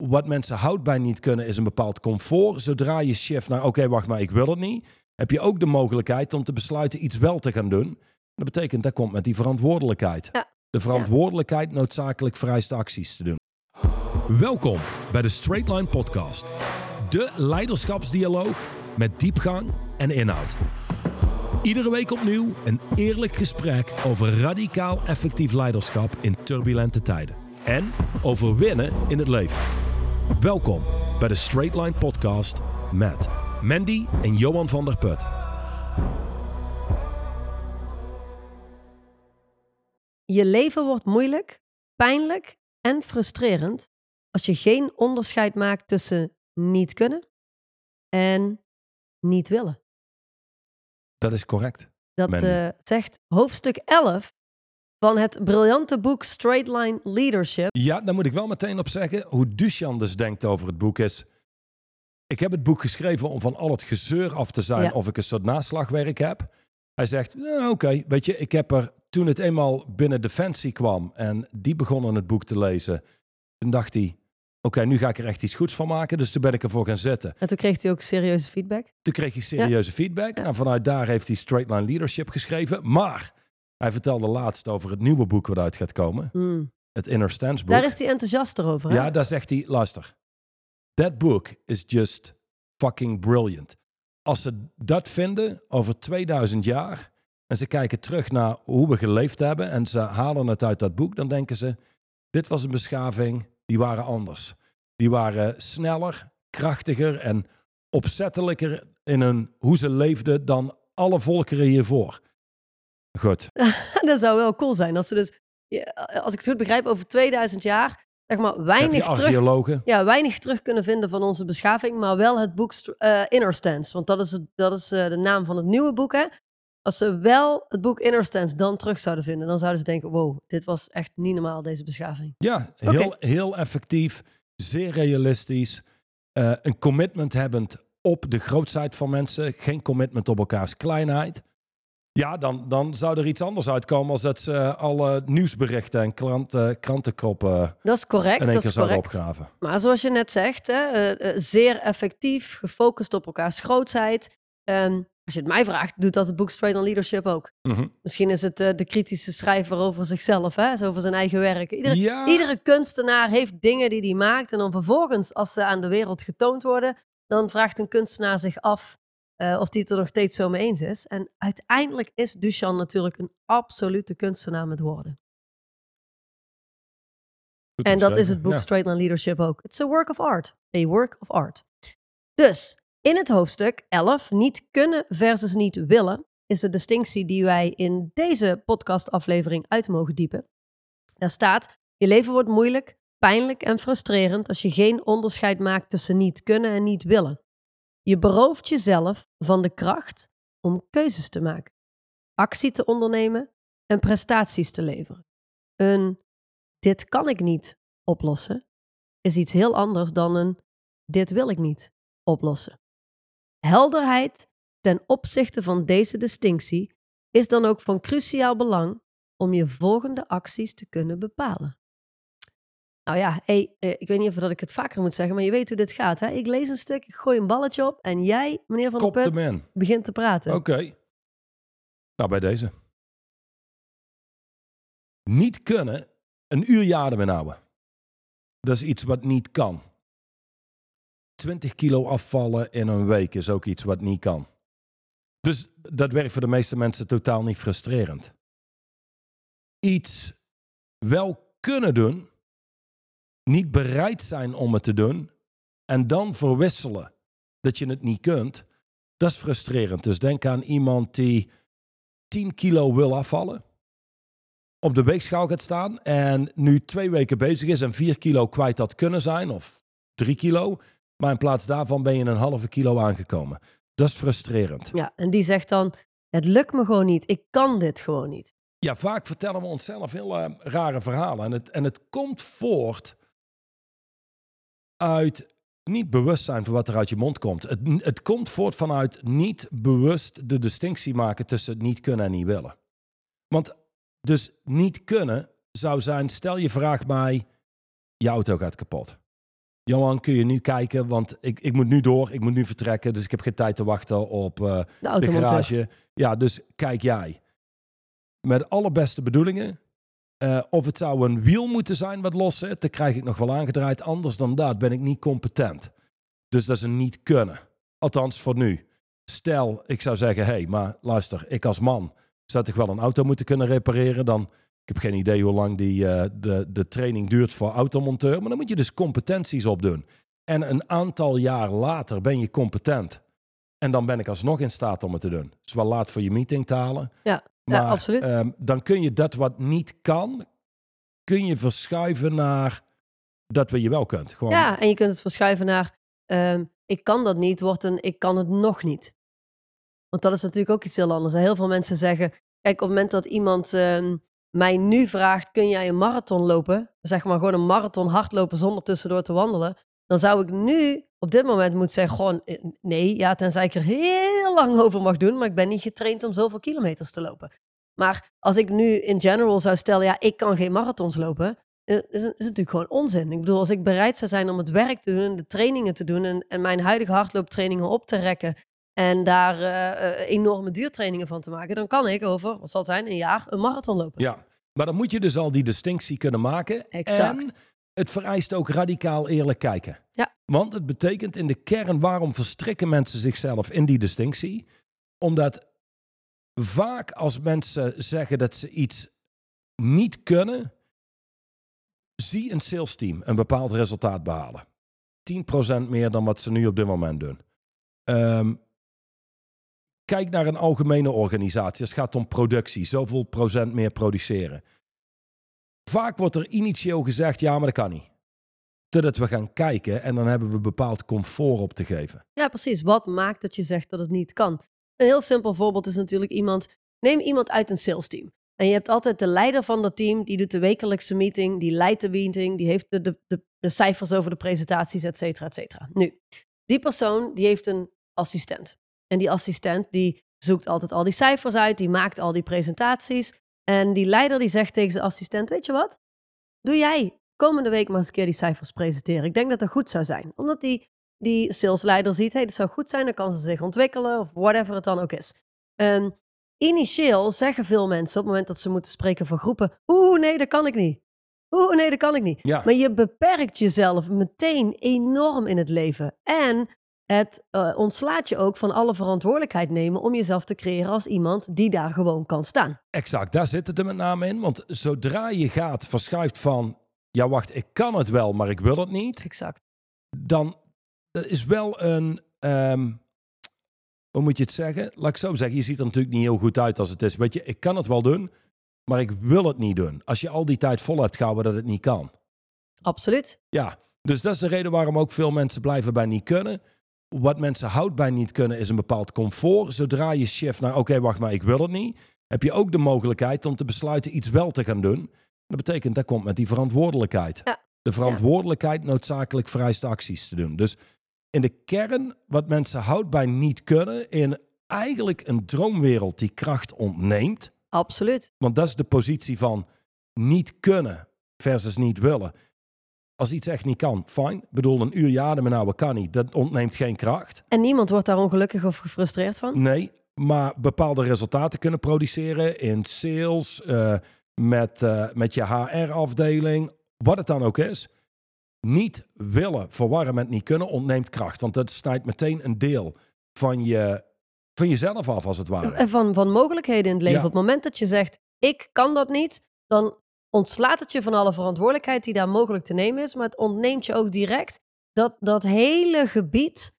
wat mensen houdt bij niet kunnen is een bepaald comfort. Zodra je shift naar, oké, wacht maar, ik wil het niet, heb je ook de mogelijkheid om te besluiten iets wel te gaan doen. Dat betekent, dat komt met die verantwoordelijkheid. Ja. De verantwoordelijkheid noodzakelijk vereist acties te doen. Welkom bij de Straight Line Podcast. De leiderschapsdialoog met diepgang en inhoud. Iedere week opnieuw een eerlijk gesprek over radicaal effectief leiderschap in turbulente tijden. En over winnen in het leven. Welkom bij de Straight Line Podcast met Mandy en Johan van der Put. Je leven wordt moeilijk, pijnlijk en frustrerend als je geen onderscheid maakt tussen niet kunnen en niet willen. Dat is correct. Dat eh, zegt hoofdstuk 11 van het briljante boek Straight Line Leadership. Ja, daar moet ik wel meteen op zeggen. Hoe Duchan dus denkt over het boek is... Ik heb het boek geschreven om van al het gezeur af te zijn Ja. of ik een soort naslagwerk heb. Hij zegt, "Nou, oké, weet je, ik heb er toen het eenmaal binnen Defensie kwam en die begonnen het boek te lezen, toen dacht hij, oké, nu ga ik er echt iets goeds van maken. Dus toen ben ik ervoor gaan zitten. En toen kreeg hij ook serieuze feedback. Toen kreeg hij serieuze feedback. Ja. En vanuit daar heeft hij Straight Line Leadership geschreven. Maar hij vertelde laatst over het nieuwe boek wat uit gaat komen. Hmm. Het Inner Stance boek. Daar is hij enthousiast over. Hè? Ja, daar zegt hij, luister. That book is just fucking brilliant. Als ze dat vinden over 2000 jaar en ze kijken terug naar hoe we geleefd hebben en ze halen het uit dat boek, dan denken ze, dit was een beschaving, die waren anders. Die waren sneller, krachtiger en opzettelijker in hun, hoe ze leefden dan alle volkeren hiervoor. Goed. dat zou wel cool zijn. Als ze dus, als ik het goed begrijp, over 2000 jaar, zeg maar, weinig terug, ja, weinig terug kunnen vinden van onze beschaving, maar wel het boek eh, Inner Stance. Want dat is, het, dat is eh, de naam van het nieuwe boek, hè. Als ze wel het boek Inner Stance dan terug zouden vinden, dan zouden ze denken, wow, dit was echt niet normaal, deze beschaving. Ja, heel, heel effectief, zeer realistisch. eh, een commitment hebbend op de grootheid van mensen. Geen commitment op elkaars kleinheid. Ja, dan, dan zou er iets anders uitkomen als dat ze alle nieuwsberichten en kranten, krantenkroppen Dat is correct, in één dat keer is zouden correct. opgraven. Maar zoals je net zegt, hè, eh, eh, zeer effectief, gefocust op elkaars grootheid. Ehm, als je het mij vraagt, doet dat het boek Straight on Leadership ook. Mhm. Misschien is het eh, de kritische schrijver over zichzelf, hè? zo over zijn eigen werk. Iedere, Ja, iedere kunstenaar heeft dingen die hij maakt. En dan vervolgens, als ze aan de wereld getoond worden, dan vraagt een kunstenaar zich af eh, of die het er nog steeds zo mee eens is. En uiteindelijk is Duchamp natuurlijk een absolute kunstenaar met woorden. goed En dat is het boek Ja. Straight Line Leadership ook. It's a work of art. A work of art. Dus in het hoofdstuk 11, niet kunnen versus niet willen, is de distinctie die wij in deze podcastaflevering uit mogen diepen. Daar staat: Je leven wordt moeilijk, pijnlijk en frustrerend als je geen onderscheid maakt tussen niet kunnen en niet willen. Je berooft jezelf van de kracht om keuzes te maken, actie te ondernemen en prestaties te leveren. Een dit kan ik niet oplossen is iets heel anders dan een dit wil ik niet oplossen. Helderheid ten opzichte van deze distinctie is dan ook van cruciaal belang om je volgende acties te kunnen bepalen. Nou ja, hey, eh, ik weet niet of dat ik het vaker moet zeggen, maar je weet hoe dit gaat. Hè? Ik lees een stuk, ik gooi een balletje op en jij, meneer Van Kop der Put, in. begint te praten. Oké. Nou, bij deze. Niet kunnen, een uur je adem inhouden. Dat is iets wat niet kan. 20 kilo afvallen in een week is ook iets wat niet kan. Dus dat werkt voor de meeste mensen totaal niet frustrerend. Iets wel kunnen doen, niet bereid zijn om het te doen en dan verwisselen dat je het niet kunt, dat is frustrerend. Dus denk aan iemand die 10 kilo wil afvallen, op de weegschaal gaat staan en nu twee weken bezig is en 4 kilo kwijt had kunnen zijn, of 3 kilo, maar in plaats daarvan ben je een halve kilo aangekomen. Dat is frustrerend. Ja, en die zegt dan, het lukt me gewoon niet, ik kan dit gewoon niet. Ja, vaak vertellen we onszelf heel eh, rare verhalen. En het, en het komt voort uit niet bewust zijn van wat er uit je mond komt. Het, het komt voort vanuit niet bewust de distinctie maken tussen niet kunnen en niet willen. Want dus niet kunnen zou zijn, stel je vraagt mij, je auto gaat kapot. Johan, kun je nu kijken, want ik, ik moet nu door, ik moet nu vertrekken, dus ik heb geen tijd te wachten op eh, De de garage. Ja, dus kijk jij. Met alle beste bedoelingen. Eh, of het zou een wiel moeten zijn wat los zit, dan krijg ik nog wel aangedraaid. Anders dan dat ben ik niet competent. Dus dat is een niet kunnen. Althans, voor nu. Stel, ik zou zeggen, hé, hey, maar luister, ik als man zou toch wel een auto moeten kunnen repareren. Dan, ik heb geen idee hoe lang die, eh, de, de training duurt voor automonteur. Maar dan moet je dus competenties opdoen. En een aantal jaar later ben je competent. En dan ben ik alsnog in staat om het te doen. Het is wel laat voor je meeting te halen. Ja, Maar ja, absoluut. ehm, dan kun je dat wat niet kan, kun je verschuiven naar dat wat je wel kunt. Gewoon, Ja, en je kunt het verschuiven naar ehm, ik kan dat niet, wordt een ik kan het nog niet. Want dat is natuurlijk ook iets heel anders. Heel veel mensen zeggen, kijk, op het moment dat iemand ehm, mij nu vraagt, kun jij een marathon lopen? Zeg maar gewoon een marathon hardlopen zonder tussendoor te wandelen. Dan zou ik nu op dit moment moeten zeggen, gewoon eh, nee, ja, tenzij ik er heel lang over mag doen, maar ik ben niet getraind om zoveel kilometers te lopen. Maar als ik nu in general zou stellen, ja, ik kan geen marathons lopen, eh, is, is het natuurlijk gewoon onzin. Ik bedoel, als ik bereid zou zijn om het werk te doen, de trainingen te doen en, en mijn huidige hardlooptrainingen op te rekken en daar eh, enorme duurtrainingen van te maken, dan kan ik over, wat zal het zijn, een jaar een marathon lopen. Ja, maar dan moet je dus al die distinctie kunnen maken. Exact. En het vereist ook radicaal eerlijk kijken. Ja. Want het betekent in de kern, waarom verstrikken mensen zichzelf in die distinctie? Omdat vaak als mensen zeggen dat ze iets niet kunnen, zie een sales team een bepaald resultaat behalen. 10% meer dan wat ze nu op dit moment doen. Ehm, kijk naar een algemene organisatie. Het gaat om productie. Zoveel procent meer produceren. Vaak wordt er initieel gezegd, ja, maar dat kan niet. Totdat we gaan kijken en dan hebben we bepaald comfort op te geven. Ja, precies. Wat maakt dat je zegt dat het niet kan? Een heel simpel voorbeeld is natuurlijk iemand. Neem iemand uit een sales team. En je hebt altijd de leider van dat team, die doet de wekelijkse meeting, die leidt de meeting, die heeft de, de, de, de cijfers over de presentaties, et cetera, et cetera. Nu, die persoon die heeft een assistent. En die assistent die zoekt altijd al die cijfers uit, die maakt al die presentaties. En die leider die zegt tegen zijn assistent, weet je wat? Doe jij komende week maar eens een keer die cijfers presenteren. Ik denk dat dat goed zou zijn. Omdat die die salesleider ziet, hey, dat zou goed zijn, dan kan ze zich ontwikkelen of whatever het dan ook is. Ehm, initieel zeggen veel mensen op het moment dat ze moeten spreken voor groepen, oeh, nee, dat kan ik niet. Oeh, nee, dat kan ik niet. Ja, Maar je beperkt jezelf meteen enorm in het leven. En het eh, ontslaat je ook van alle verantwoordelijkheid nemen om jezelf te creëren als iemand die daar gewoon kan staan. exact. Daar zit het er met name in. Want zodra je gaat, verschuift van, ja wacht, ik kan het wel, maar ik wil het niet. Exact. Dan dat is wel een, ehm, hoe moet je het zeggen? Laat ik zo zeggen, je ziet er natuurlijk niet heel goed uit als het is. Weet je, ik kan het wel doen, maar ik wil het niet doen. Als je al die tijd vol hebt gehouden dat het niet kan. Absoluut. Ja, dus dat is de reden waarom ook veel mensen blijven bij niet kunnen. Wat mensen houdt bij niet kunnen is een bepaald comfort. Zodra je shift naar, oké, wacht maar, ik wil het niet, heb je ook de mogelijkheid om te besluiten iets wel te gaan doen. Dat betekent, dat komt met die verantwoordelijkheid. Ja. De verantwoordelijkheid noodzakelijk vereist acties te doen. Dus in de kern, wat mensen houdt bij niet kunnen, in eigenlijk een droomwereld die kracht ontneemt. Absoluut. Want dat is de positie van niet kunnen versus niet willen. Als iets echt niet kan, fijn. Ik bedoel, een uur jademen nou, kan niet. Dat ontneemt geen kracht. En niemand wordt daar ongelukkig of gefrustreerd van. Nee, maar bepaalde resultaten kunnen produceren in sales, eh, met, eh, met je HR-afdeling, wat het dan ook is. Niet willen verwarren met niet kunnen ontneemt kracht. Want dat snijdt meteen een deel van, je, van jezelf af, als het ware. En van, van mogelijkheden in het leven. Ja. Op het moment dat je zegt, ik kan dat niet, dan ontslaat het je van alle verantwoordelijkheid die daar mogelijk te nemen is. Maar het ontneemt je ook direct dat, dat hele gebied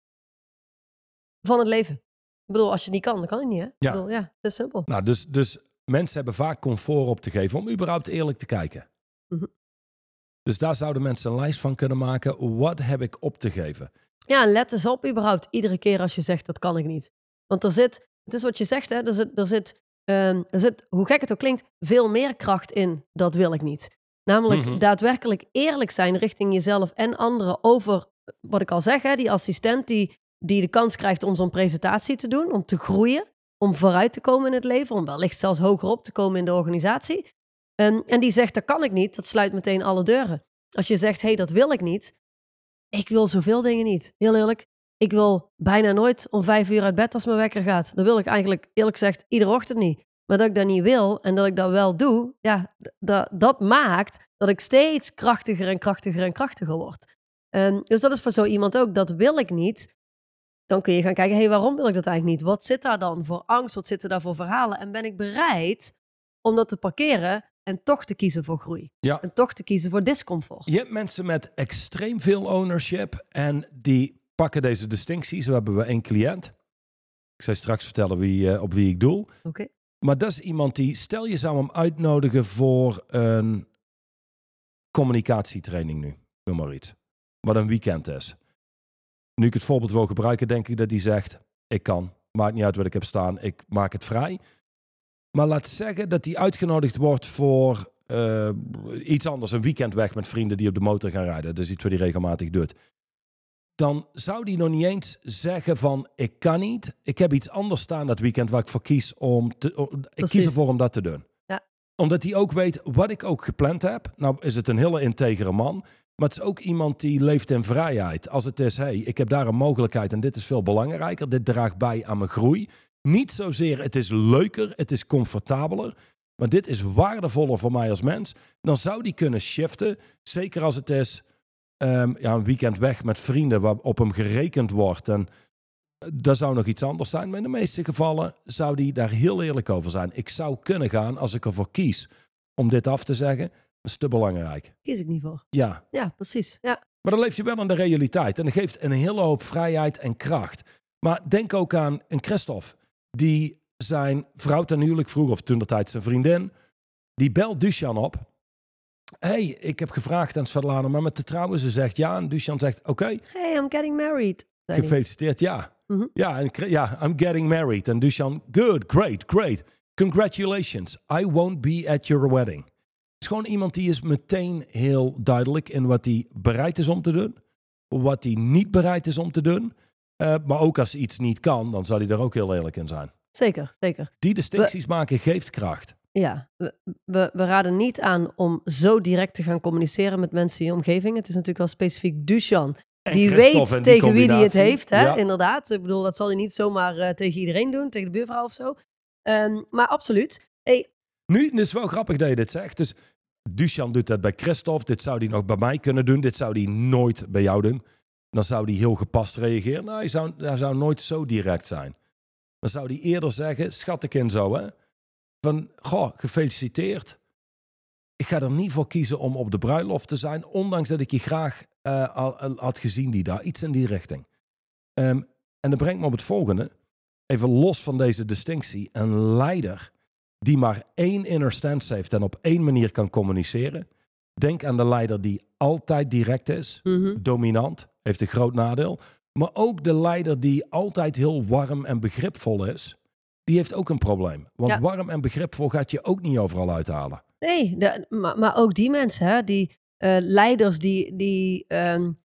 van het leven. Ik bedoel, als je het niet kan, dan kan het niet, hè? Ik Ja. bedoel, ja, dat is simpel. Nou, dus, dus mensen hebben vaak comfort op te geven om überhaupt eerlijk te kijken. Mhm. Dus daar zouden mensen een lijst van kunnen maken. Wat heb ik op te geven? Ja, let eens op überhaupt iedere keer als je zegt, dat kan ik niet. Want er zit, het is wat je zegt, hè? Er zit, er zit, ehm, er zit hoe gek het ook klinkt, veel meer kracht in, dat wil ik niet. Namelijk Mhm. daadwerkelijk eerlijk zijn richting jezelf en anderen over, wat ik al zeg, hè, die assistent die, die de kans krijgt om zo'n presentatie te doen, om te groeien, om vooruit te komen in het leven, om wellicht zelfs hoger op te komen in de organisatie. Ehm, en die zegt, dat kan ik niet, dat sluit meteen alle deuren. Als je zegt, hé, hey, dat wil ik niet, ik wil zoveel dingen niet. Heel eerlijk. Ik wil bijna nooit om vijf uur uit bed als mijn wekker gaat. Dat wil ik eigenlijk eerlijk gezegd iedere ochtend niet. Maar dat ik dat niet wil en dat ik dat wel doe, ja, dat, dat maakt dat ik steeds krachtiger en krachtiger en krachtiger word. Um, dus dat is voor zo iemand ook, dat wil ik niet. Dan kun je gaan kijken, hé, hey, waarom wil ik dat eigenlijk niet? Wat zit daar dan voor angst? Wat zitten daar voor verhalen? En ben ik bereid om dat te parkeren en toch te kiezen voor groei? Ja. En toch te kiezen voor discomfort? Je hebt mensen met extreem veel ownership en die pakken deze distincties. Zo hebben we één cliënt. Ik zal straks vertellen wie, uh, op wie ik doel. Oké. Maar dat is iemand die, stel je zou hem uitnodigen voor een communicatietraining nu, noem maar iets. Wat een weekend is. Nu ik het voorbeeld wil gebruiken, denk ik dat hij zegt, ik kan. Maakt niet uit wat ik heb staan, ik maak het vrij. Maar laat zeggen dat hij uitgenodigd wordt voor uh, iets anders, een weekend weg met vrienden die op de motor gaan rijden. Dat is iets wat hij regelmatig doet dan zou die nog niet eens zeggen van ik kan niet. Ik heb iets anders staan dat weekend waar ik voor kies om te. ik kies ervoor om dat te doen. Ja. Omdat hij ook weet wat ik ook gepland heb. Nou is het een hele integere man. Maar het is ook iemand die leeft in vrijheid. Als het is, hey, ik heb daar een mogelijkheid en dit is veel belangrijker. Dit draagt bij aan mijn groei. Niet zozeer, het is leuker, het is comfortabeler. Maar dit is waardevoller voor mij als mens. Dan zou die kunnen shiften. Zeker als het is, um, ja, een weekend weg met vrienden waarop hem gerekend wordt. En dat zou nog iets anders zijn. Maar in de meeste gevallen zou die daar heel eerlijk over zijn. Ik zou kunnen gaan als ik ervoor kies om dit af te zeggen. Dat is te belangrijk. Kies ik niet voor. Ja. Ja, precies. Ja. Maar dan leef je wel in de realiteit. En dat geeft een hele hoop vrijheid en kracht. Maar denk ook aan een Christophe. Die zijn vrouw ten huwelijk vroeg, of toen de tijd zijn vriendin. Die belt Duchan op hey, ik heb gevraagd aan Svetlana maar met te trouwen. Ze zegt ja en Dushan zegt oké. Okay. Hey, I'm getting married. Gefeliciteerd, ja. Mm -hmm. Ja, en, ja, I'm getting married. En Dushan, good, great, great. Congratulations, I won't be at your wedding. Het is gewoon iemand die is meteen heel duidelijk in wat hij bereid is om te doen. Wat hij niet bereid is om te doen. Uh, maar ook als iets niet kan, dan zal hij er ook heel eerlijk in zijn. Zeker, zeker. Die distincties maken geeft kracht. Ja, we, we, we, raden niet aan om zo direct te gaan communiceren met mensen in je omgeving. Het is natuurlijk wel specifiek Dushan. Die weet tegen wie die het heeft, hè? inderdaad. Ik bedoel, dat zal hij niet zomaar uh, tegen iedereen doen, tegen de buurvrouw of zo. Um, maar absoluut. Hey. Nu, het is wel grappig dat je dit zegt. Dus Dushan doet dat bij Christophe. Dit zou hij nog bij mij kunnen doen. Dit zou hij nooit bij jou doen. Dan zou hij heel gepast reageren. Nou, hij zou, hij zou nooit zo direct zijn. Dan zou hij eerder zeggen, schat ik in zo, hè? Van, goh, gefeliciteerd. Ik ga er niet voor kiezen om op de bruiloft te zijn, ondanks dat ik je graag uh, al, had gezien die daar, iets in die richting. Um, en dat brengt me op het volgende. Even los van deze distinctie. Een leider die maar één inner stance heeft en op één manier kan communiceren. Denk aan de leider die altijd direct is, mm -hmm. dominant, heeft een groot nadeel. Maar ook de leider die altijd heel warm en begripvol is die heeft ook een probleem. Want warm en begripvol gaat je ook niet overal uithalen. Nee, de, maar, maar, ook die mensen, hè, die uh, leiders die, die um,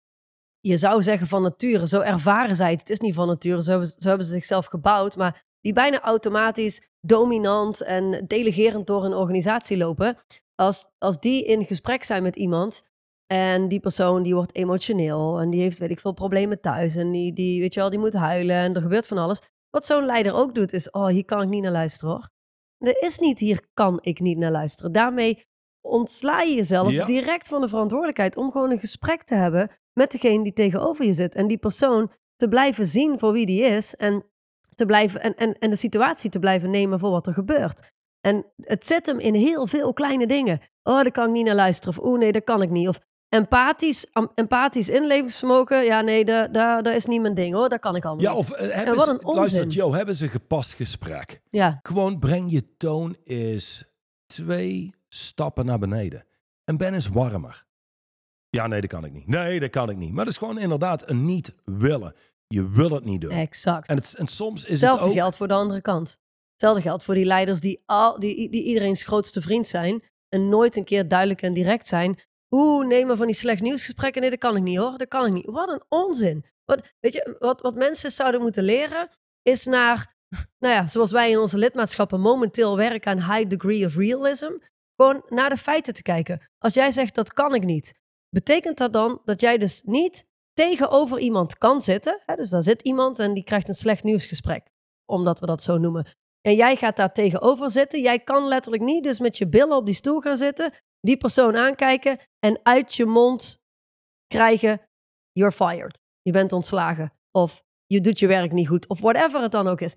je zou zeggen van nature, zo ervaren zij het. Het is niet van nature, zo hebben, zo hebben ze zichzelf gebouwd. Maar die bijna automatisch dominant en delegerend door een organisatie lopen. Als, als die in gesprek zijn met iemand en die persoon die wordt emotioneel en die heeft weet ik veel problemen thuis en die, die weet je wel, die moet huilen en er gebeurt van alles wat zo'n leider ook doet, is: oh, hier kan ik niet naar luisteren hoor. Er is niet hier kan ik niet naar luisteren. Daarmee ontsla je jezelf direct van de verantwoordelijkheid om gewoon een gesprek te hebben met degene die tegenover je zit. En die persoon te blijven zien voor wie die is en, te blijven, en, en, en de situatie te blijven nemen voor wat er gebeurt. En het zit hem in heel veel kleine dingen. Oh, daar kan ik niet naar luisteren. Of oh nee, dat kan ik niet. Of Empathisch, empathisch inlevingsvermogen, ja nee, dat, dat, is niet mijn ding hoor, dat kan ik allemaal ja, Of, uh, wat een onzin. Luister, Joe, hebben ze gepast gesprek? Ja. Gewoon breng je toon is twee stappen naar beneden. En ben eens warmer. Ja, nee, dat kan ik niet. Nee, dat kan ik niet. Maar dat is gewoon inderdaad een niet willen. Je wil het niet doen. Exact. En, het, en soms is Hetzelfde het ook... geldt voor de andere kant. Hetzelfde geldt voor die leiders die, al, die, die iedereen's grootste vriend zijn en nooit een keer duidelijk en direct zijn Oeh, maar van die slecht nieuwsgesprekken, nee, dat kan ik niet hoor. Dat kan ik niet. Wat een onzin. Wat, weet je, wat, wat mensen zouden moeten leren, is naar, nou ja, zoals wij in onze lidmaatschappen momenteel werken aan high degree of realism, gewoon naar de feiten te kijken. Als jij zegt dat kan ik niet, betekent dat dan dat jij dus niet tegenover iemand kan zitten. Hè, dus daar zit iemand en die krijgt een slecht nieuwsgesprek, omdat we dat zo noemen. En jij gaat daar tegenover zitten. Jij kan letterlijk niet dus met je billen op die stoel gaan zitten, die persoon aankijken en uit je mond krijgen: You're fired. Je bent ontslagen. Of je doet je werk niet goed. Of whatever het dan ook is.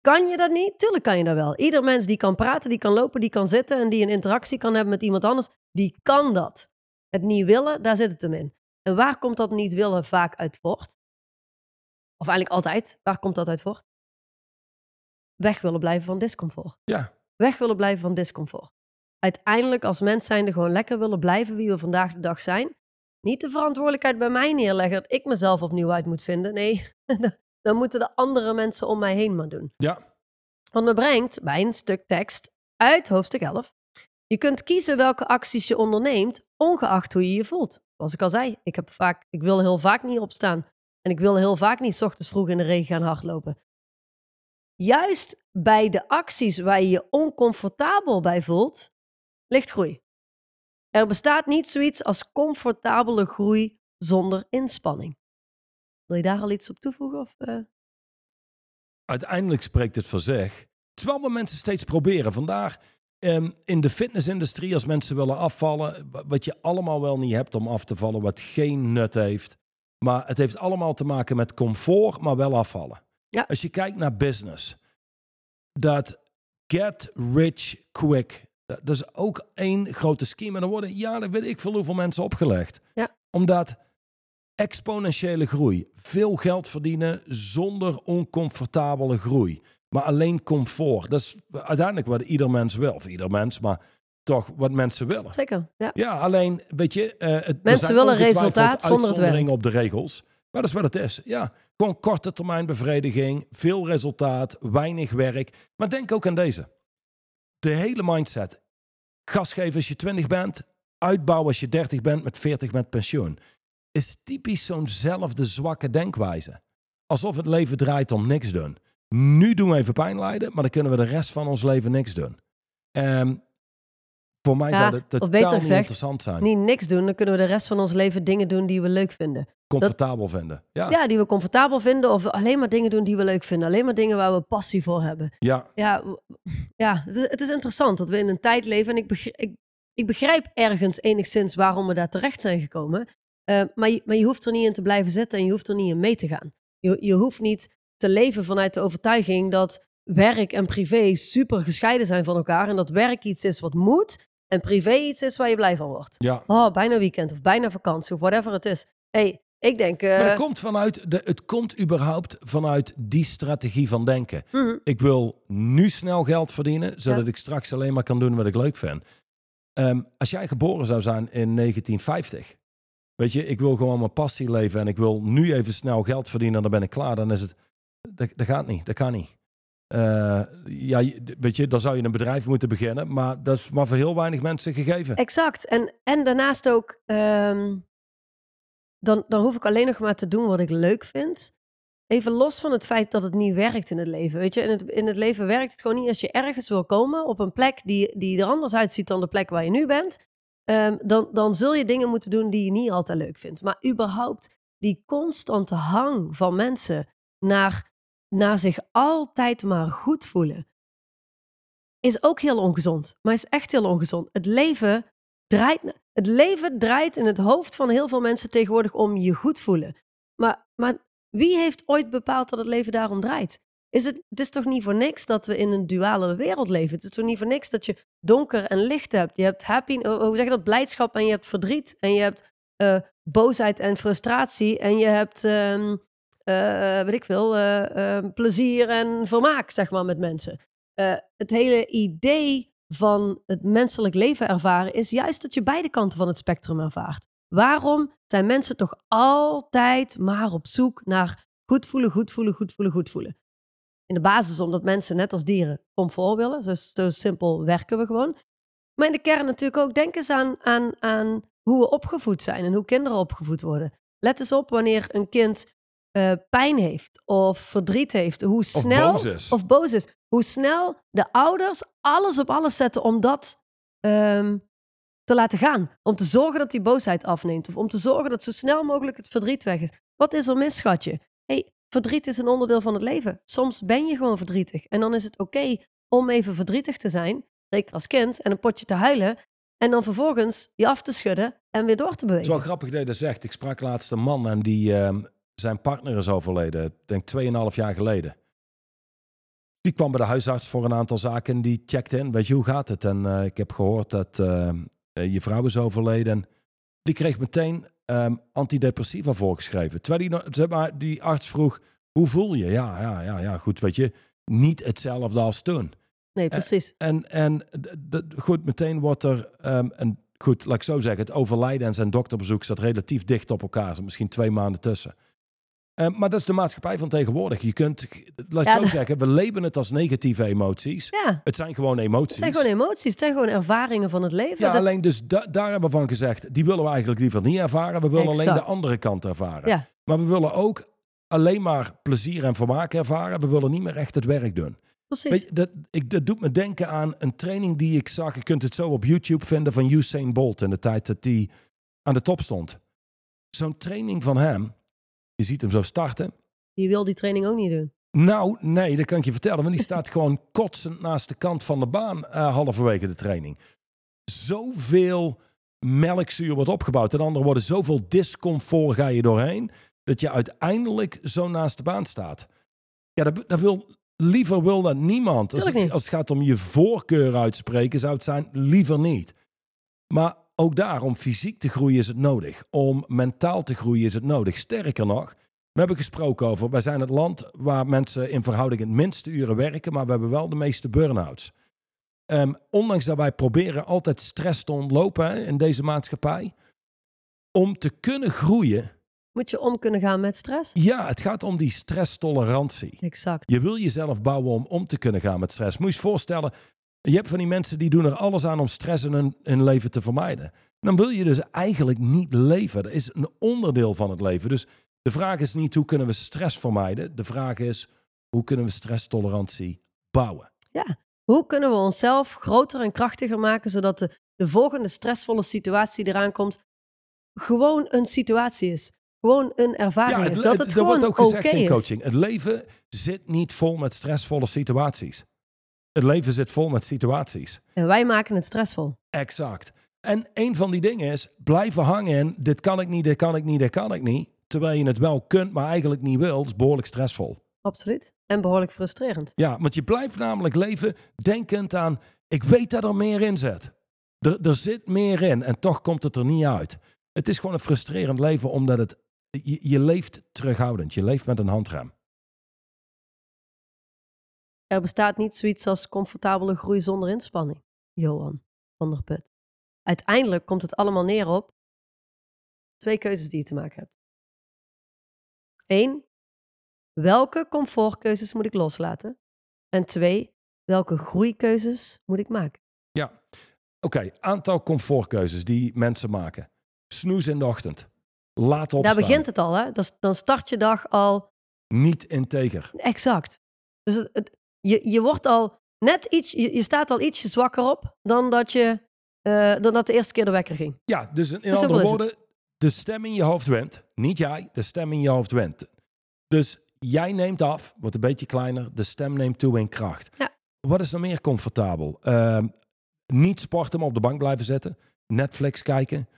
Kan je dat niet? Tuurlijk kan je dat wel. Ieder mens die kan praten, die kan lopen, die kan zitten en die een interactie kan hebben met iemand anders, die kan dat. Het niet willen, daar zit het hem in. En waar komt dat niet willen vaak uit voort? Of eigenlijk altijd. Waar komt dat uit voort? Weg willen blijven van discomfort. Ja. Weg willen blijven van discomfort. Uiteindelijk als mens zijnde gewoon lekker willen blijven wie we vandaag de dag zijn. Niet de verantwoordelijkheid bij mij neerleggen dat ik mezelf opnieuw uit moet vinden. Nee, dan moeten de andere mensen om mij heen maar doen. Ja. Want me brengt bij een stuk tekst uit hoofdstuk 11. Je kunt kiezen welke acties je onderneemt, ongeacht hoe je je voelt. Zoals ik al zei, ik, heb vaak, ik wil heel vaak niet opstaan. En ik wil heel vaak niet 's ochtends vroeg in de regen gaan hardlopen. Juist bij de acties waar je je oncomfortabel bij voelt, ligt groei. Er bestaat niet zoiets als comfortabele groei zonder inspanning. Wil je daar al iets op toevoegen? Of, eh? Uiteindelijk spreekt het voor zich. Terwijl we mensen steeds proberen. Vandaag ehm, in de fitnessindustrie, als mensen willen afvallen, wa- wat je allemaal wel niet hebt om af te vallen, wat geen nut heeft. Maar het heeft allemaal te maken met comfort, maar wel afvallen. Ja. Als je kijkt naar business, dat get rich quick, dat dat is ook één grote scheme. En dan worden, ja, dat weet ik veel hoeveel mensen opgelegd. Ja. Omdat exponentiële groei, veel geld verdienen zonder oncomfortabele groei. Maar alleen comfort. Dat is uiteindelijk wat ieder mens wil. Of ieder mens, maar toch wat mensen willen. Zeker, ja. Ja, alleen, weet je... eh, het, er Mensen willen resultaat zonder het uitzonderingen op de regels. Maar dat is wat het is. Ja, gewoon korte termijn bevrediging, veel resultaat, weinig werk. Maar denk ook aan deze. De hele mindset. Gas geven als je 20 bent, uitbouwen als je 30 bent, met 40 met pensioen. Is typisch zo'nzelfde zwakke denkwijze. Alsof het leven draait om niks doen. Nu doen we even pijn lijden, maar dan kunnen we de rest van ons leven niks doen. Ehm, voor mij Ja, zou dat totaal beter niet interessant zijn. Niet niks doen, dan kunnen we de rest van ons leven dingen doen die we leuk vinden. comfortabel vinden. Ja, Ja, die we comfortabel vinden of alleen maar dingen doen die we leuk vinden. Alleen maar dingen waar we passie voor hebben. ja, Ja, ja het, is, het is interessant dat we in een tijd leven en ik begrijp, ik, ik begrijp ergens enigszins waarom we daar terecht zijn gekomen. Eh, maar, je, maar je hoeft er niet in te blijven zitten en je hoeft er niet in mee te gaan. Je, je hoeft niet te leven vanuit de overtuiging dat werk en privé super gescheiden zijn van elkaar en dat werk iets is wat moet en privé iets is waar je blij van wordt. ja. Oh, bijna weekend of bijna vakantie of whatever het is. hey, ik denk... eh, Maar het komt, vanuit de, het komt überhaupt vanuit die strategie van denken. mhm, Ik wil nu snel geld verdienen, zodat Ja. ik straks alleen maar kan doen wat ik leuk vind. Ehm, als jij geboren zou zijn in 1950, weet je, ik wil gewoon mijn passie leven en ik wil nu even snel geld verdienen en dan ben ik klaar. Dan is het, dat, dat gaat niet, dat kan niet. Eh, ja, weet je, dan zou je een bedrijf moeten beginnen, maar dat is maar voor heel weinig mensen gegeven. Exact. En, en daarnaast ook, ehm, dan, dan hoef ik alleen nog maar te doen wat ik leuk vind. Even los van het feit dat het niet werkt in het leven. Weet je, in het, in het leven werkt het gewoon niet als je ergens wil komen op een plek die, die er anders uitziet dan de plek waar je nu bent. ehm, dan, dan zul je dingen moeten doen die je niet altijd leuk vindt. Maar überhaupt die constante hang van mensen naar, naar zich altijd maar goed voelen. Is ook heel ongezond, maar is echt heel ongezond. Het leven draait, het leven draait in het hoofd van heel veel mensen tegenwoordig om je goed voelen. Maar, maar wie heeft ooit bepaald dat het leven daarom draait? Is het, het is toch niet voor niks dat we in een duale wereld leven? Het is toch niet voor niks dat je donker en licht hebt? Je hebt happy, hoe zeg je dat? Blijdschap en je hebt verdriet. En je hebt eh, boosheid en frustratie. En je hebt, ehm, eh, weet ik veel, eh, eh, plezier en vermaak, zeg maar, met mensen. Eh, het hele idee van het menselijk leven ervaren is juist dat je beide kanten van het spectrum ervaart. Waarom zijn mensen toch altijd maar op zoek naar goed voelen, goed voelen, goed voelen, goed voelen? In de basis omdat mensen net als dieren comfort willen. Zo, zo simpel werken we gewoon. Maar in de kern natuurlijk ook denk eens aan, aan, aan hoe we opgevoed zijn en hoe kinderen opgevoed worden. Let eens op wanneer een kind eh, pijn heeft of verdriet heeft. Hoe snel boos is. of boos is. Hoe snel de ouders alles op alles zetten om dat, ehm, te laten gaan. Om te zorgen dat die boosheid afneemt. Of om te zorgen dat zo snel mogelijk het verdriet weg is. Wat is er mis, schatje? hey, verdriet is een onderdeel van het leven. Soms ben je gewoon verdrietig. En dan is het oké om even verdrietig te zijn. Zeker als kind. En een potje te huilen. En dan vervolgens je af te schudden en weer door te Het bewegen. is wel grappig dat je dat zegt. Ik sprak laatst een man en die, ehm, zijn partner is overleden. Ik denk 2,5 jaar geleden. Die kwam bij de huisarts voor een aantal zaken en die checkte in. Weet je, hoe gaat het? En eh, ik heb gehoord dat eh, eh, je vrouw is overleden. En die kreeg meteen ehm, antidepressiva voorgeschreven. Terwijl die, zeg maar, die arts vroeg, hoe voel je? Ja, ja, ja, ja, goed, weet je. Niet hetzelfde als toen. Nee, precies. En, en goed, meteen wordt er ehm, een. Goed, laat ik zo zeggen. Het overlijden en zijn dokterbezoek zat relatief dicht op elkaar. Misschien twee maanden tussen. Ehm, maar dat is de maatschappij van tegenwoordig. Je kunt, laat ik Ja, zo zeggen, we leven het als negatieve emoties. Ja, Het zijn gewoon emoties. het zijn gewoon emoties. Het zijn gewoon ervaringen van het leven. ja, Dat- alleen dus da- daar hebben we van gezegd, die willen we eigenlijk liever niet ervaren. We willen alleen de andere kant ervaren. Ja. Maar we willen ook alleen maar plezier en vermaak ervaren. We willen niet meer echt het werk doen. precies. Je, dat, ik, dat doet me denken aan een training die ik zag. Je kunt het zo op YouTube vinden van Usain Bolt in de tijd dat hij aan de top stond. Zo'n training van hem, je ziet hem zo starten. Die wil die training ook niet doen. Nou, nee, dat kan ik je vertellen. Want die staat gewoon kotsend naast de kant van de baan eh, halverwege de training. Zoveel melkzuur wordt opgebouwd. En anderen worden zoveel discomfort ga je doorheen. Dat je uiteindelijk zo naast de baan staat. Ja, dat, dat wil, liever wil dat niemand. Als het, als het gaat om je voorkeur uitspreken, zou het zijn liever niet. Maar ook daar, om fysiek te groeien is het nodig. Om mentaal te groeien is het nodig. Sterker nog, we hebben gesproken over, wij zijn het land waar mensen in verhouding het minste uren werken, maar we hebben wel de meeste burn-outs. Ehm, ondanks dat wij proberen altijd stress te ontlopen hè, in deze maatschappij, om te kunnen groeien, Moet je om kunnen gaan met stress? ja, het gaat om die stresstolerantie. Exact. Je wil jezelf bouwen om om te kunnen gaan met stress. Moet je je voorstellen, je hebt van die mensen die doen er alles aan om stress in hun, hun leven te vermijden. Dan wil je dus eigenlijk niet leven. Dat is een onderdeel van het leven. Dus de vraag is niet hoe kunnen we stress vermijden. De vraag is hoe kunnen we stresstolerantie bouwen. Hoe kunnen we onszelf groter en krachtiger maken, zodat de, de volgende stressvolle situatie die eraan komt, gewoon een situatie is. Gewoon een ervaring Ja, is. het, Dat het- het wordt gewoon ook gezegd in is. coaching. Het leven zit niet vol met stressvolle situaties. Het leven zit vol met situaties. En wij maken het stressvol. Exact. En een van die dingen is blijven hangen in dit kan ik niet, dit kan ik niet, dit kan ik niet. Terwijl je het wel kunt, maar eigenlijk niet wil, is behoorlijk stressvol. Absoluut. En behoorlijk frustrerend. Ja, want je blijft namelijk leven denkend aan, ik weet dat er meer in zit. Er, er zit meer in en toch komt het er niet uit. Het is gewoon een frustrerend leven omdat het, je, je leeft terughoudend. Je leeft met een handrem. Er bestaat niet zoiets als comfortabele groei zonder inspanning. Johan van der Put. Uiteindelijk komt het allemaal neer op twee keuzes die je te maken hebt. Eén, welke comfortkeuzes moet ik loslaten? En twee, welke groeikeuzes moet ik maken? Ja, oké. Aantal comfortkeuzes die mensen maken. Snoes in de ochtend. Laat opstaan. Daar begint het al, hè? Dan start je dag al Niet integer. exact. Dus het, het- je, je wordt al net iets, je, je staat al ietsje zwakker op dan dat, je, eh, dan dat de eerste keer de wekker ging. Ja, dus in andere woorden, de stem in je hoofd wint. Niet jij, de stem in je hoofd wint. Dus jij neemt af, wordt een beetje kleiner, de stem neemt toe in kracht. Ja. Wat is nou meer comfortabel? Ehm, niet sporten, maar op de bank blijven zitten. Netflix kijken.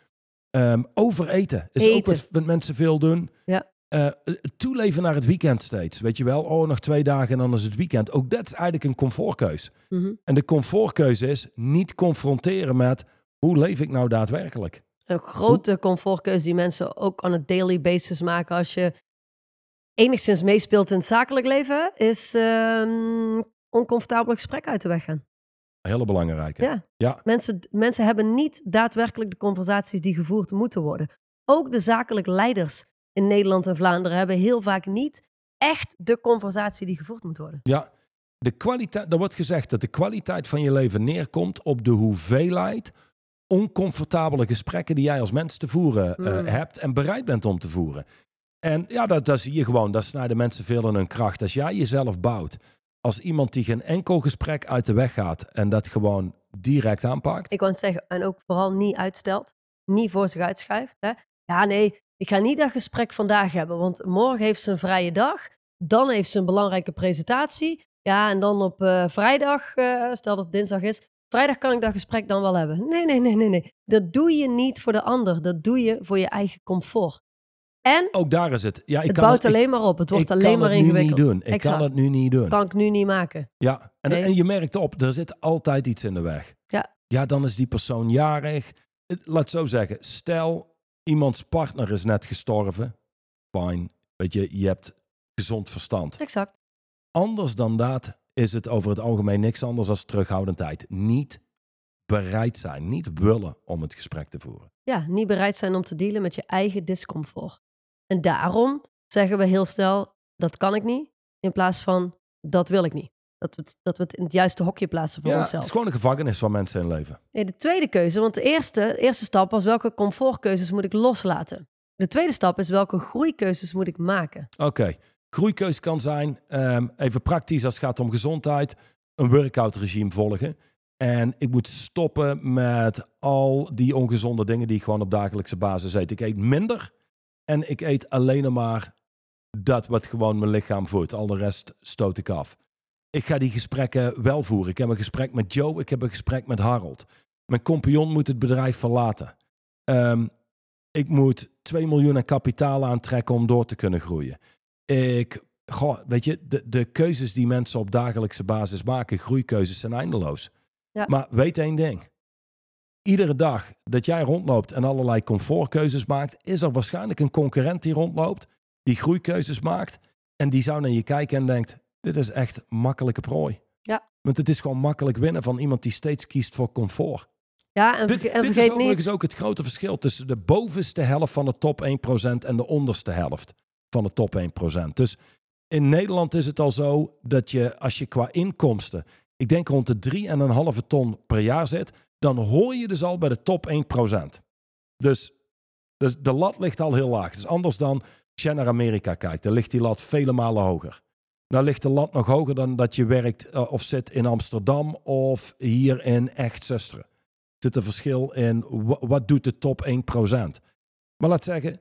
Ehm, overeten is ook Eten. wat mensen veel doen. Ja. Eh, het toeleven naar het weekend steeds. Weet je wel, oh, nog twee dagen en dan is het weekend. Ook dat is eigenlijk een comfortkeus. Mhm. En de comfortkeuze is niet confronteren met hoe leef ik nou daadwerkelijk. Een grote comfortkeuze die mensen ook on a daily basis maken als je enigszins meespeelt in het zakelijk leven, is ehm oncomfortabele gesprekken uit de weg gaan. Een hele belangrijke. Ja. Ja. Mensen, mensen hebben niet daadwerkelijk de conversaties die gevoerd moeten worden. Ook de zakelijk leiders in Nederland en Vlaanderen hebben heel vaak niet echt de conversatie die gevoerd moet worden. Ja, de kwaliteit, er wordt gezegd dat de kwaliteit van je leven neerkomt op de hoeveelheid oncomfortabele gesprekken die jij als mens te voeren eh, Mm. hebt en bereid bent om te voeren. En ja, dat, dat zie je gewoon, daar snijden mensen veel in hun kracht. Als jij jezelf bouwt als iemand die geen enkel gesprek uit de weg gaat en dat gewoon direct aanpakt. Ik wou het zeggen, en ook vooral niet uitstelt. Niet voor zich uitschuift. Hè? Ja, nee, ik ga niet dat gesprek vandaag hebben, want morgen heeft ze een vrije dag. Dan heeft ze een belangrijke presentatie. Ja, en dan op eh, vrijdag, eh, stel dat het dinsdag is, vrijdag kan ik dat gesprek dan wel hebben. Nee, nee, nee, nee, nee. Dat doe je niet voor de ander. Dat doe je voor je eigen comfort. En Ook daar is het. Ja, ik het kan bouwt het, ik- alleen maar op. Het wordt ik alleen kan maar het nu ingewikkeld. niet doen. Ik Exact. kan het nu niet doen. Kan ik nu niet maken. Ja, en, Nee. en je merkt op, er zit altijd iets in de weg. Ja. Ja, dan is die persoon jarig. Het- Laat zo zeggen. Stel, iemands partner is net gestorven. Fine. Weet je, je hebt gezond verstand. Exact. Anders dan dat is het over het algemeen niks anders dan terughoudendheid. Niet bereid zijn, niet willen om het gesprek te voeren. Ja, niet bereid zijn om te dealen met je eigen discomfort. En daarom zeggen we heel snel, dat kan ik niet. In plaats van, dat wil ik niet. Dat we het, dat we het in het juiste hokje plaatsen voor Ja, het onszelf. is gewoon een gevangenis van mensen in leven. Nee, de tweede keuze, want de eerste, de eerste stap was welke comfortkeuzes moet ik loslaten. De tweede stap is welke groeikeuzes moet ik maken. Oké, groeikeus kan zijn, ehm, even praktisch als het gaat om gezondheid, een workout regime volgen. En ik moet stoppen met al die ongezonde dingen die ik gewoon op dagelijkse basis eet. Ik eet minder en ik eet alleen maar dat wat gewoon mijn lichaam voedt. Al de rest stoot ik af. Ik ga die gesprekken wel voeren. Ik heb een gesprek met Joe, ik heb een gesprek met Harold. Mijn compagnon moet het bedrijf verlaten. Ehm, ik moet 2 miljoen aan kapitaal aantrekken om door te kunnen groeien. Ik, goh, weet je, de, de keuzes die mensen op dagelijkse basis maken, groeikeuzes, zijn eindeloos. Ja. Maar weet één ding. Iedere dag dat jij rondloopt en allerlei comfortkeuzes maakt, is er waarschijnlijk een concurrent die rondloopt, die groeikeuzes maakt en die zou naar je kijken en denkt, dit is echt makkelijke prooi. Ja. Want het is gewoon makkelijk winnen van iemand die steeds kiest voor comfort. Ja, en, Dit, en dit is vergeet overigens niet, ook het grote verschil tussen de bovenste helft van de top 1% en de onderste helft van de top 1%. Dus in Nederland is het al zo dat je, als je qua inkomsten, ik denk rond de 3,5 ton per jaar zit, dan hoor je dus al bij de top 1%. Dus, dus de lat ligt al heel laag. Dus anders dan als jij naar Amerika kijkt, dan ligt die lat vele malen hoger. Nou ligt de lat nog hoger dan dat je werkt eh, of zit in Amsterdam of hier in Echt Zusteren zit een verschil in wa- wat doet de top 1%. Maar laat zeggen,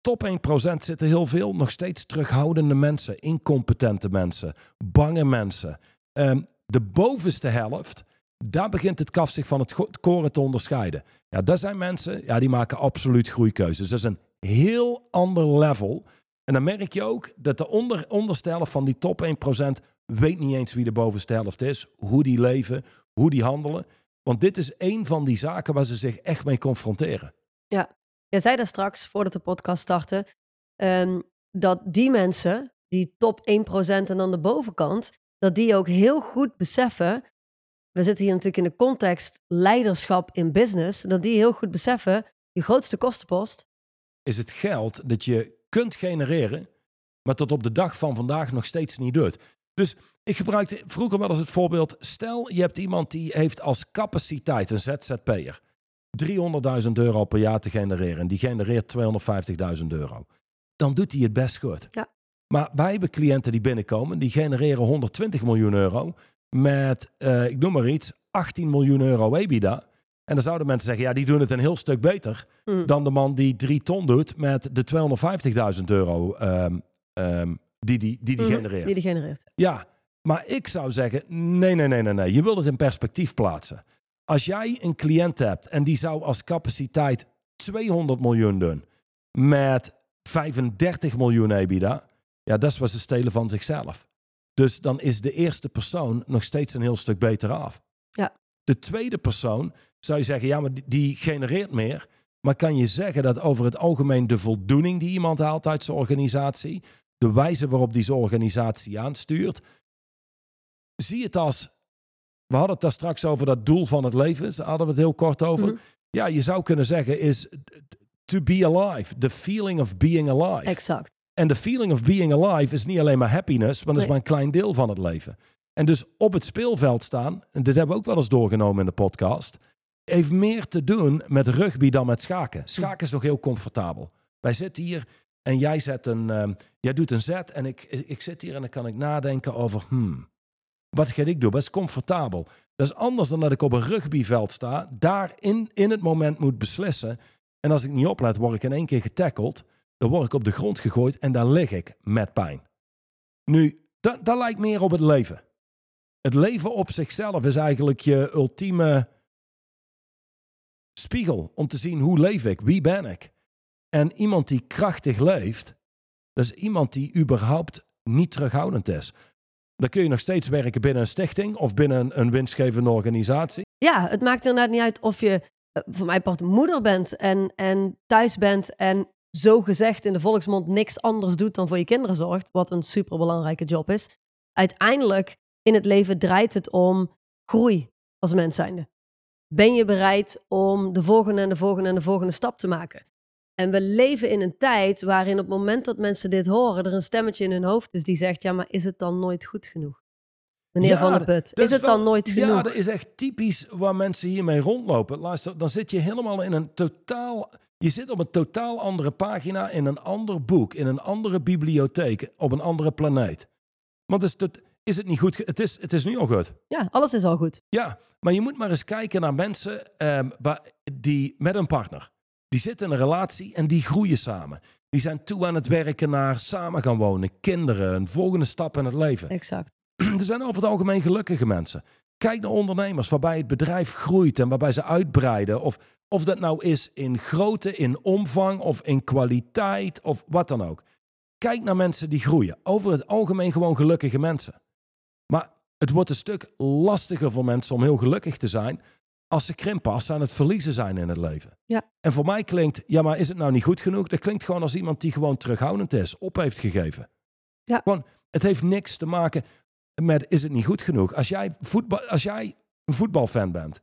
top 1% zitten heel veel nog steeds terughoudende mensen, incompetente mensen, bange mensen. Ehm, de bovenste helft, daar begint het kaf zich van het koren te onderscheiden. Ja, dat zijn mensen, ja, die maken absoluut groeikeuzes. Dat is een heel ander level. En dan merk je ook dat de onder, onderste helft van die top 1% weet niet eens wie de bovenste helft is, hoe die leven, hoe die handelen. Want dit is een van die zaken waar ze zich echt mee confronteren. jij zei daar straks, voordat de podcast startte, ehm, dat die mensen, die top 1% en dan de bovenkant, dat die ook heel goed beseffen, we zitten hier natuurlijk in de context leiderschap in business, dat die heel goed beseffen, je grootste kostenpost, Is het geld dat je kunt genereren, maar tot op de dag van vandaag nog steeds niet doet. Dus ik gebruikte vroeger wel eens het voorbeeld. Stel, je hebt iemand die heeft als capaciteit een ZZP'er 300.000 euro per jaar te genereren. En die genereert 250.000 euro. Dan doet hij het best goed. Ja. Maar wij hebben cliënten die binnenkomen, die genereren 120 miljoen euro met, eh, ik noem maar iets, 18 miljoen euro EBITDA. En dan zouden mensen zeggen, ja, die doen het een heel stuk beter Hm. dan de man die drie ton doet met de 250.000 euro ehm, ehm, die die, die, die Mhm, genereert. die die genereert. Ja, maar ik zou zeggen, nee, nee, nee, nee, nee. Je wilt het in perspectief plaatsen. Als jij een cliënt hebt en die zou als capaciteit 200 miljoen doen met 35 miljoen EBITDA, ja, dat is wat ze stelen van zichzelf. Dus dan is de eerste persoon nog steeds een heel stuk beter af. De tweede persoon zou je zeggen, ja, maar die, genereert meer. Maar kan je zeggen dat over het algemeen de voldoening die iemand haalt uit zijn organisatie, de wijze waarop die zijn organisatie aanstuurt, zie het als. We hadden het daar straks over dat doel van het leven. Daar hadden we het heel kort over. Mhm. Ja, je zou kunnen zeggen is to be alive. The feeling of being alive. Exact. En de feeling of being alive is niet alleen maar happiness, maar dat is maar een klein deel van het leven. En dus op het speelveld staan, en dit hebben we ook wel eens doorgenomen in de podcast, heeft meer te doen met rugby dan met schaken. Schaken is nog heel comfortabel. Wij zitten hier en jij, zet een, ehm, jij doet een zet en ik, ik zit hier en dan kan ik nadenken over, hmm, wat ga ik doen? Dat is comfortabel. Dat is anders dan dat ik op een rugbyveld sta, daar in, het moment moet beslissen. En als ik niet oplet, word ik in één keer getackeld. Dan word ik op de grond gegooid en dan lig ik met pijn. Nu, dat, dat lijkt meer op het leven. Het leven op zichzelf is eigenlijk je ultieme spiegel om te zien hoe leef ik, wie ben ik. En iemand die krachtig leeft, dat is iemand die überhaupt niet terughoudend is. Dan kun je nog steeds werken binnen een stichting of binnen een winstgevende organisatie. Ja, het maakt inderdaad niet uit of je eh, voor mij part moeder bent en, en thuis bent en zo gezegd in de volksmond niks anders doet dan voor je kinderen zorgt, wat een superbelangrijke job is. Uiteindelijk in het leven draait het om groei als mens zijnde. Ben je bereid om de volgende en de volgende en de volgende stap te maken? En we leven in een tijd waarin op het moment dat mensen dit horen, er een stemmetje in hun hoofd is die zegt, ja, maar is het dan nooit goed genoeg? Meneer Ja, Van der Put, is het wel- dan nooit genoeg? Ja, dat is echt typisch waar mensen hiermee rondlopen. Luister, dan zit je helemaal in een totaal... Je zit op een totaal andere pagina in een ander boek, in een andere bibliotheek, op een andere planeet. Want is het, is het niet goed? Het is, het is nu al goed. Ja, alles is al goed. Ja, maar je moet maar eens kijken naar mensen ehm, waar, die met een partner. Die zitten in een relatie en die groeien samen. Die zijn toe aan het werken naar samen gaan wonen, kinderen, een volgende stap in het leven. Exact. Er zijn over het algemeen gelukkige mensen. Kijk naar ondernemers waarbij het bedrijf groeit en waarbij ze uitbreiden. Of, of dat nou is in grootte, in omvang of in kwaliteit of wat dan ook. Kijk naar mensen die groeien. Over het algemeen gewoon gelukkige mensen. Maar het wordt een stuk lastiger voor mensen om heel gelukkig te zijn als ze krimpen, als ze aan het verliezen zijn in het leven. Ja. En voor mij klinkt, ja, maar is het nou niet goed genoeg? Dat klinkt gewoon als iemand die gewoon terughoudend is, op heeft gegeven. Ja. Gewoon, het heeft niks te maken met is het niet goed genoeg. Als jij, voetbal, als jij een voetbalfan bent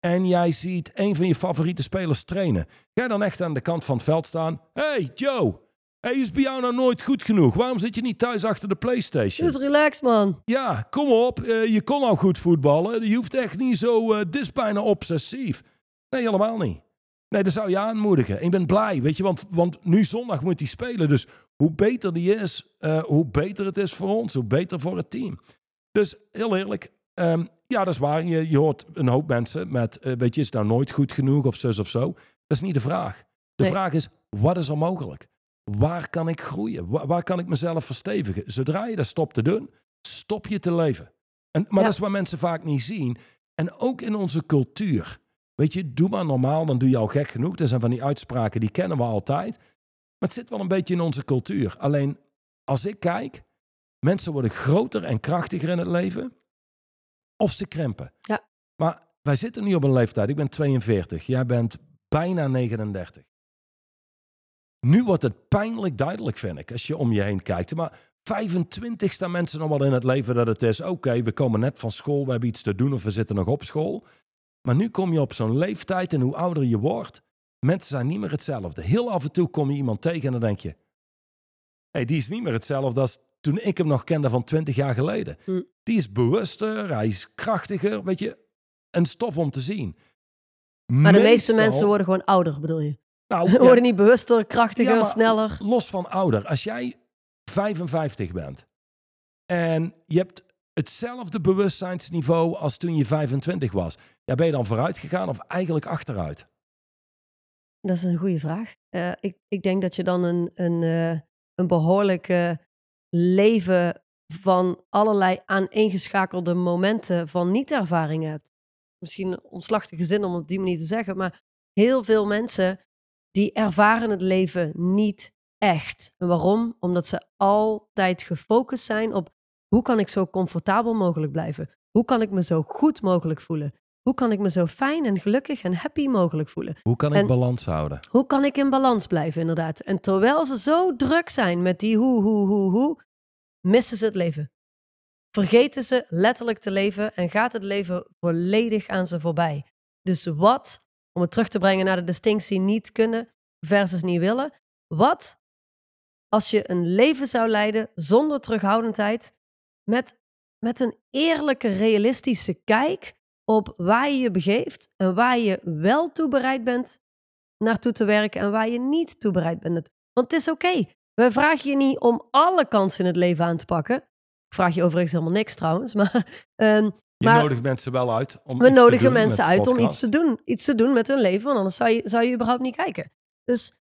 en jij ziet een van je favoriete spelers trainen, ga je dan echt aan de kant van het veld staan? hey Joe, hey, is bij jou nou nooit goed genoeg? Waarom zit je niet thuis achter de Playstation? Dus relax, man. Ja, kom op. eh, je kon al goed voetballen. Je hoeft echt niet zo. eh dit is bijna obsessief. Nee, helemaal niet. Nee, dat zou je aanmoedigen. Ik ben blij, weet je, want, want nu zondag moet hij spelen. Dus hoe beter die is, eh, hoe beter het is voor ons, hoe beter voor het team. Dus heel eerlijk, ehm, ja, dat is waar. Je, je hoort een hoop mensen met, weet je, is het nou nooit goed genoeg of zus of zo? Dat is niet de vraag. De Nee. vraag is, wat is er mogelijk? Waar kan ik groeien? Waar, waar kan ik mezelf verstevigen? Zodra je dat stopt te doen, stop je te leven. En, maar Ja. dat is wat mensen vaak niet zien. En ook in onze cultuur. Weet je, doe maar normaal, dan doe je al gek genoeg. Dat zijn van die uitspraken, die kennen we altijd. Maar het zit wel een beetje in onze cultuur. Alleen, als ik kijk, mensen worden groter en krachtiger in het leven. Of ze krimpen. Ja. Maar wij zitten nu op een leeftijd. Ik ben 42. Jij bent bijna 39. Nu wordt het pijnlijk duidelijk, vind ik, als je om je heen kijkt. Maar 25 staan mensen nog wel in het leven dat het is. Oké, we komen net van school, we hebben iets te doen of we zitten nog op school. Maar nu kom je op zo'n leeftijd en hoe ouder je wordt, mensen zijn niet meer hetzelfde. Heel af en toe kom je iemand tegen en dan denk je, hey, die is niet meer hetzelfde als toen ik hem nog kende van 20 jaar geleden. Hm. Die is bewuster, hij is krachtiger, weet je, een stof om te zien. Maar de meeste Meestal- mensen worden gewoon ouder, bedoel je? Nou, ja, worden niet bewuster, krachtiger, Ja, sneller. los van ouder, als jij 55 bent en je hebt hetzelfde bewustzijnsniveau als toen je 25 was, ja, ben je dan vooruit gegaan of eigenlijk achteruit? Dat is een goede vraag. Eh, ik, ik denk dat je dan een, een, eh, een behoorlijk eh, leven van allerlei aaneengeschakelde momenten van niet-ervaring hebt. Misschien een omslachtige zin om het op die manier te zeggen, maar heel veel mensen die ervaren het leven niet echt. En waarom? Omdat ze altijd gefocust zijn op hoe kan ik zo comfortabel mogelijk blijven? Hoe kan ik me zo goed mogelijk voelen? Hoe kan ik me zo fijn en gelukkig en happy mogelijk voelen? Hoe kan ik En- balans houden? Hoe kan ik in balans blijven, inderdaad? En terwijl ze zo druk zijn met die hoe, hoe, hoe, hoe, missen ze het leven. Vergeten ze letterlijk te leven en gaat het leven volledig aan ze voorbij. Dus wat, om het terug te brengen naar de distinctie niet kunnen versus niet willen, wat als je een leven zou leiden zonder terughoudendheid, met, met een eerlijke, realistische kijk op waar je je begeeft en waar je wel toe bereid bent naartoe te werken en waar je niet toe bereid bent. Want het is oké. We vragen je niet om alle kansen in het leven aan te pakken. Ik vraag je overigens helemaal niks trouwens. Maar, ehm, Je maar nodigt mensen wel uit om we iets te nodigen doen mensen uit om iets te doen. Iets te doen met hun leven, want anders zou je, zou je überhaupt niet kijken. Dus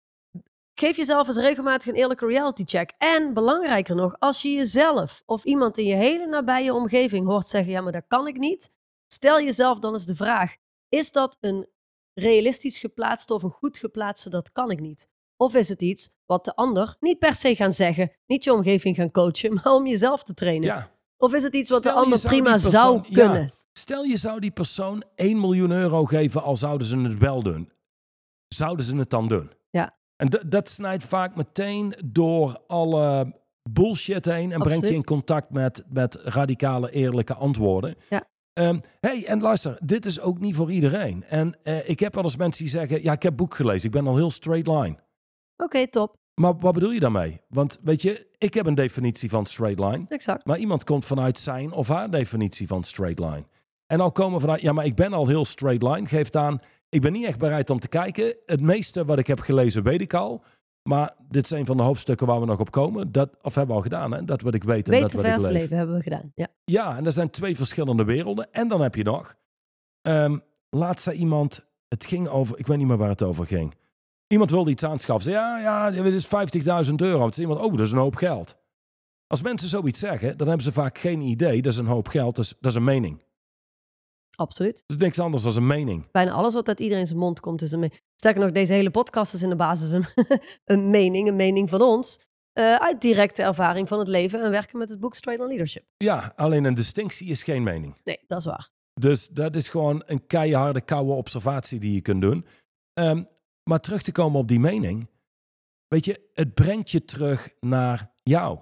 geef jezelf eens regelmatig een eerlijke reality check. En belangrijker nog, als je jezelf of iemand in je hele nabije omgeving hoort zeggen: ja, maar dat kan ik niet. Stel jezelf dan eens de vraag: is dat een realistisch geplaatste of een goed geplaatste? Dat kan ik niet. Of is het iets wat de ander niet per se gaan zeggen, niet je omgeving gaan coachen, maar om jezelf te trainen? Ja, Of is het iets wat de ander zou prima persoon- zou ja. kunnen? Stel je zou die persoon 1 miljoen euro geven, al zouden ze het wel doen. Zouden ze het dan doen? Ja. En dat snijdt vaak meteen door alle bullshit heen en brengt je in contact met, met radicale, eerlijke antwoorden. Ja. Ehm, hey, en luister, dit is ook niet voor iedereen. En eh, ik heb wel eens mensen die zeggen, ja, ik heb boek gelezen, ik ben al heel straight line. Oké, top. Maar wat bedoel je daarmee? Want weet je, ik heb een definitie van straight line. Exact. Maar iemand komt vanuit zijn of haar definitie van straight line. En al komen vanuit, ja, maar ik ben al heel straight line. Geeft aan, ik ben niet echt bereid om te kijken. Het meeste wat ik heb gelezen weet ik al. Maar dit is een van de hoofdstukken waar we nog op komen. Dat, of hebben we al gedaan, hè? Dat wat ik weet en dat wat ik leef. leven hebben we gedaan. Ja. Ja, en er zijn twee verschillende werelden. En dan heb je nog, zei iemand, het ging over, ik weet niet meer waar het over ging. Iemand wilde iets aanschaffen. Ja, ja, dit is 50.000 euro. Toen zei iemand, oh, dat is een hoop geld. Als mensen zoiets zeggen, dan hebben ze vaak geen idee. Dat is een hoop geld, dat is, dat is een mening. Absoluut. Dat is niks anders dan een mening. Bijna alles wat uit iedereen zijn mond komt is een mening. Sterker nog, deze hele podcast is in de basis een, een mening, een mening van ons. eh, uit directe ervaring van het leven en werken met het boek Straight on Leadership. Ja, alleen een distinctie is geen mening. Nee, dat is waar. Dus dat is gewoon een keiharde, koude observatie die je kunt doen. Ehm, maar terug te komen op die mening. Weet je, het brengt je terug naar jou.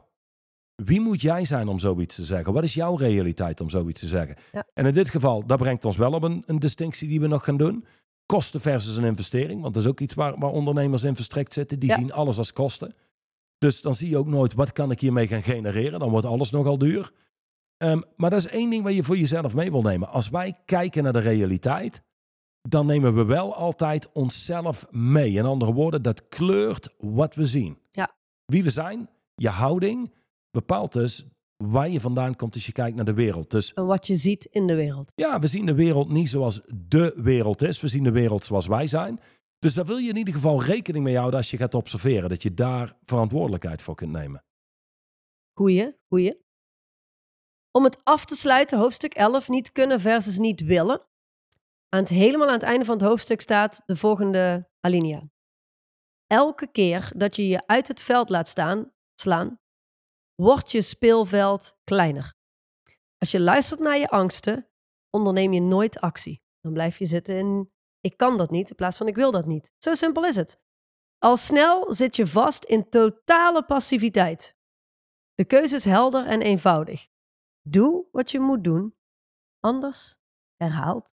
Wie moet jij zijn om zoiets te zeggen? Wat is jouw realiteit om zoiets te zeggen? Ja. En in dit geval, dat brengt ons wel op een, een distinctie die we nog gaan doen. Kosten versus een investering. Want dat is ook iets waar, waar ondernemers in verstrikt zitten. Die Ja. zien alles als kosten. Dus dan zie je ook nooit, wat kan ik hiermee gaan genereren? Dan wordt alles nogal duur. Ehm, maar dat is één ding waar je voor jezelf mee wil nemen. Als wij kijken naar de realiteit, dan nemen we wel altijd onszelf mee. In andere woorden, dat kleurt wat we zien. Ja. Wie we zijn, je houding, bepaalt dus waar je vandaan komt als je kijkt naar de wereld. Dus En wat je ziet in de wereld. ja, we zien de wereld niet zoals de wereld is. We zien de wereld zoals wij zijn. Dus daar wil je in ieder geval rekening mee houden als je gaat observeren. Dat je daar verantwoordelijkheid voor kunt nemen. Goeie, goeie. Om het af te sluiten, hoofdstuk 11, niet kunnen versus niet willen. Aan het, helemaal aan het einde van het hoofdstuk staat de volgende alinea. Elke keer dat je je uit het veld laat staan, slaan, wordt je speelveld kleiner. Als je luistert naar je angsten, onderneem je nooit actie. Dan blijf je zitten in ik kan dat niet in plaats van ik wil dat niet. Zo simpel is het. Al snel zit je vast in totale passiviteit. De keuze is helder en eenvoudig. Doe wat je moet doen, anders herhaalt